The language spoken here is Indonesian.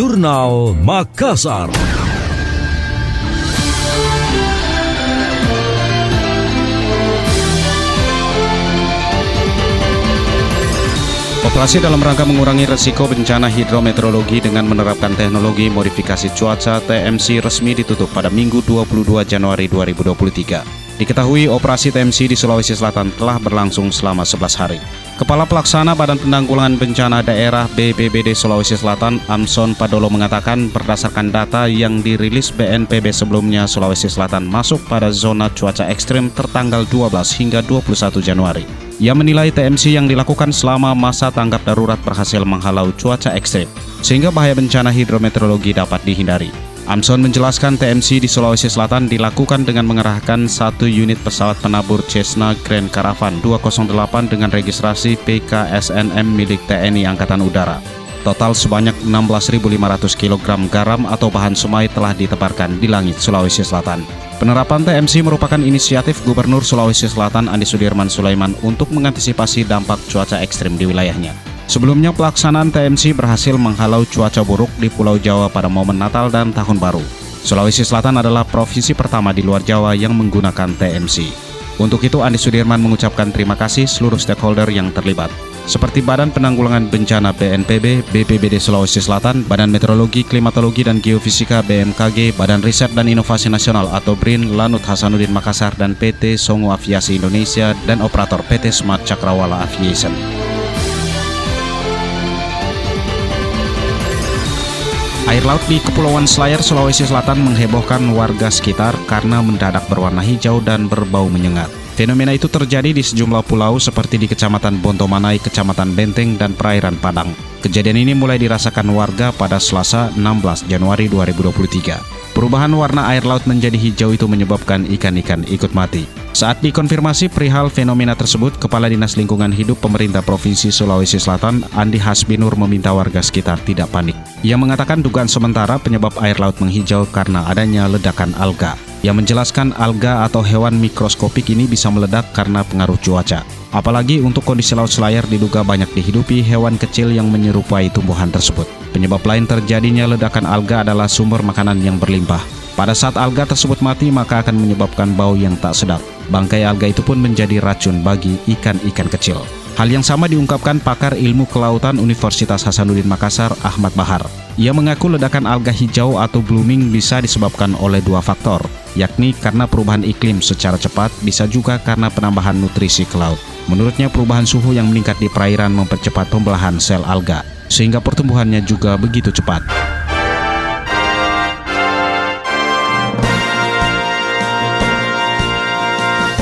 Jurnal Makassar. Operasi dalam rangka mengurangi resiko bencana hidrometeorologi dengan menerapkan teknologi modifikasi cuaca TMC resmi ditutup pada Minggu 22 Januari 2023. Diketahui operasi TMC di Sulawesi Selatan telah berlangsung selama 11 hari. Kepala Pelaksana Badan Penanggulangan Bencana Daerah BPBD Sulawesi Selatan, Amson Padolo mengatakan berdasarkan data yang dirilis BNPB sebelumnya Sulawesi Selatan masuk pada zona cuaca ekstrim tertanggal 12 hingga 21 Januari. Ia menilai TMC yang dilakukan selama masa tanggap darurat berhasil menghalau cuaca ekstrim, sehingga bahaya bencana hidrometeorologi dapat dihindari. Amson menjelaskan TMC di Sulawesi Selatan dilakukan dengan mengerahkan satu unit pesawat penabur Cessna Grand Caravan 208 dengan registrasi PKSNM milik TNI Angkatan Udara. Total sebanyak 16.500 kg garam atau bahan semai telah ditebarkan di langit Sulawesi Selatan. Penerapan TMC merupakan inisiatif Gubernur Sulawesi Selatan Andi Sudirman Sulaiman untuk mengantisipasi dampak cuaca ekstrim di wilayahnya. Sebelumnya pelaksanaan TMC berhasil menghalau cuaca buruk di Pulau Jawa pada momen Natal dan Tahun Baru. Sulawesi Selatan adalah provinsi pertama di luar Jawa yang menggunakan TMC. Untuk itu Andi Sudirman mengucapkan terima kasih seluruh stakeholder yang terlibat, seperti Badan Penanggulangan Bencana BNPB, BPBD Sulawesi Selatan, Badan Meteorologi, Klimatologi dan Geofisika BMKG, Badan Riset dan Inovasi Nasional atau BRIN, Lanut Hasanuddin Makassar dan PT Songo Aviasi Indonesia dan operator PT Smart Cakrawala Aviation. Air laut di Kepulauan Selayar, Sulawesi Selatan menghebohkan warga sekitar karena mendadak berwarna hijau dan berbau menyengat. Fenomena itu terjadi di sejumlah pulau seperti di Kecamatan Bontomanai, Kecamatan Benteng, dan perairan Padang. Kejadian ini mulai dirasakan warga pada Selasa 16 Januari 2023. Perubahan warna air laut menjadi hijau itu menyebabkan ikan-ikan ikut mati. Saat dikonfirmasi perihal fenomena tersebut, Kepala Dinas Lingkungan Hidup Pemerintah Provinsi Sulawesi Selatan, Andi Hasbinur meminta warga sekitar tidak panik. Ia mengatakan dugaan sementara penyebab air laut menghijau karena adanya ledakan alga. Ia menjelaskan alga atau hewan mikroskopik ini bisa meledak karena pengaruh cuaca. Apalagi untuk kondisi laut selayar diduga banyak dihidupi hewan kecil yang menyerupai tumbuhan tersebut. Penyebab lain terjadinya ledakan alga adalah sumber makanan yang berlimpah. Pada saat alga tersebut mati maka akan menyebabkan bau yang tak sedap. Bangkai alga itu pun menjadi racun bagi ikan-ikan kecil. Hal yang sama diungkapkan pakar ilmu kelautan Universitas Hasanuddin Makassar, Ahmad Bahar. Ia mengaku ledakan alga hijau atau blooming bisa disebabkan oleh dua faktor, yakni karena perubahan iklim secara cepat, bisa juga karena penambahan nutrisi ke laut. Menurutnya perubahan suhu yang meningkat di perairan mempercepat pembelahan sel alga, sehingga pertumbuhannya juga begitu cepat.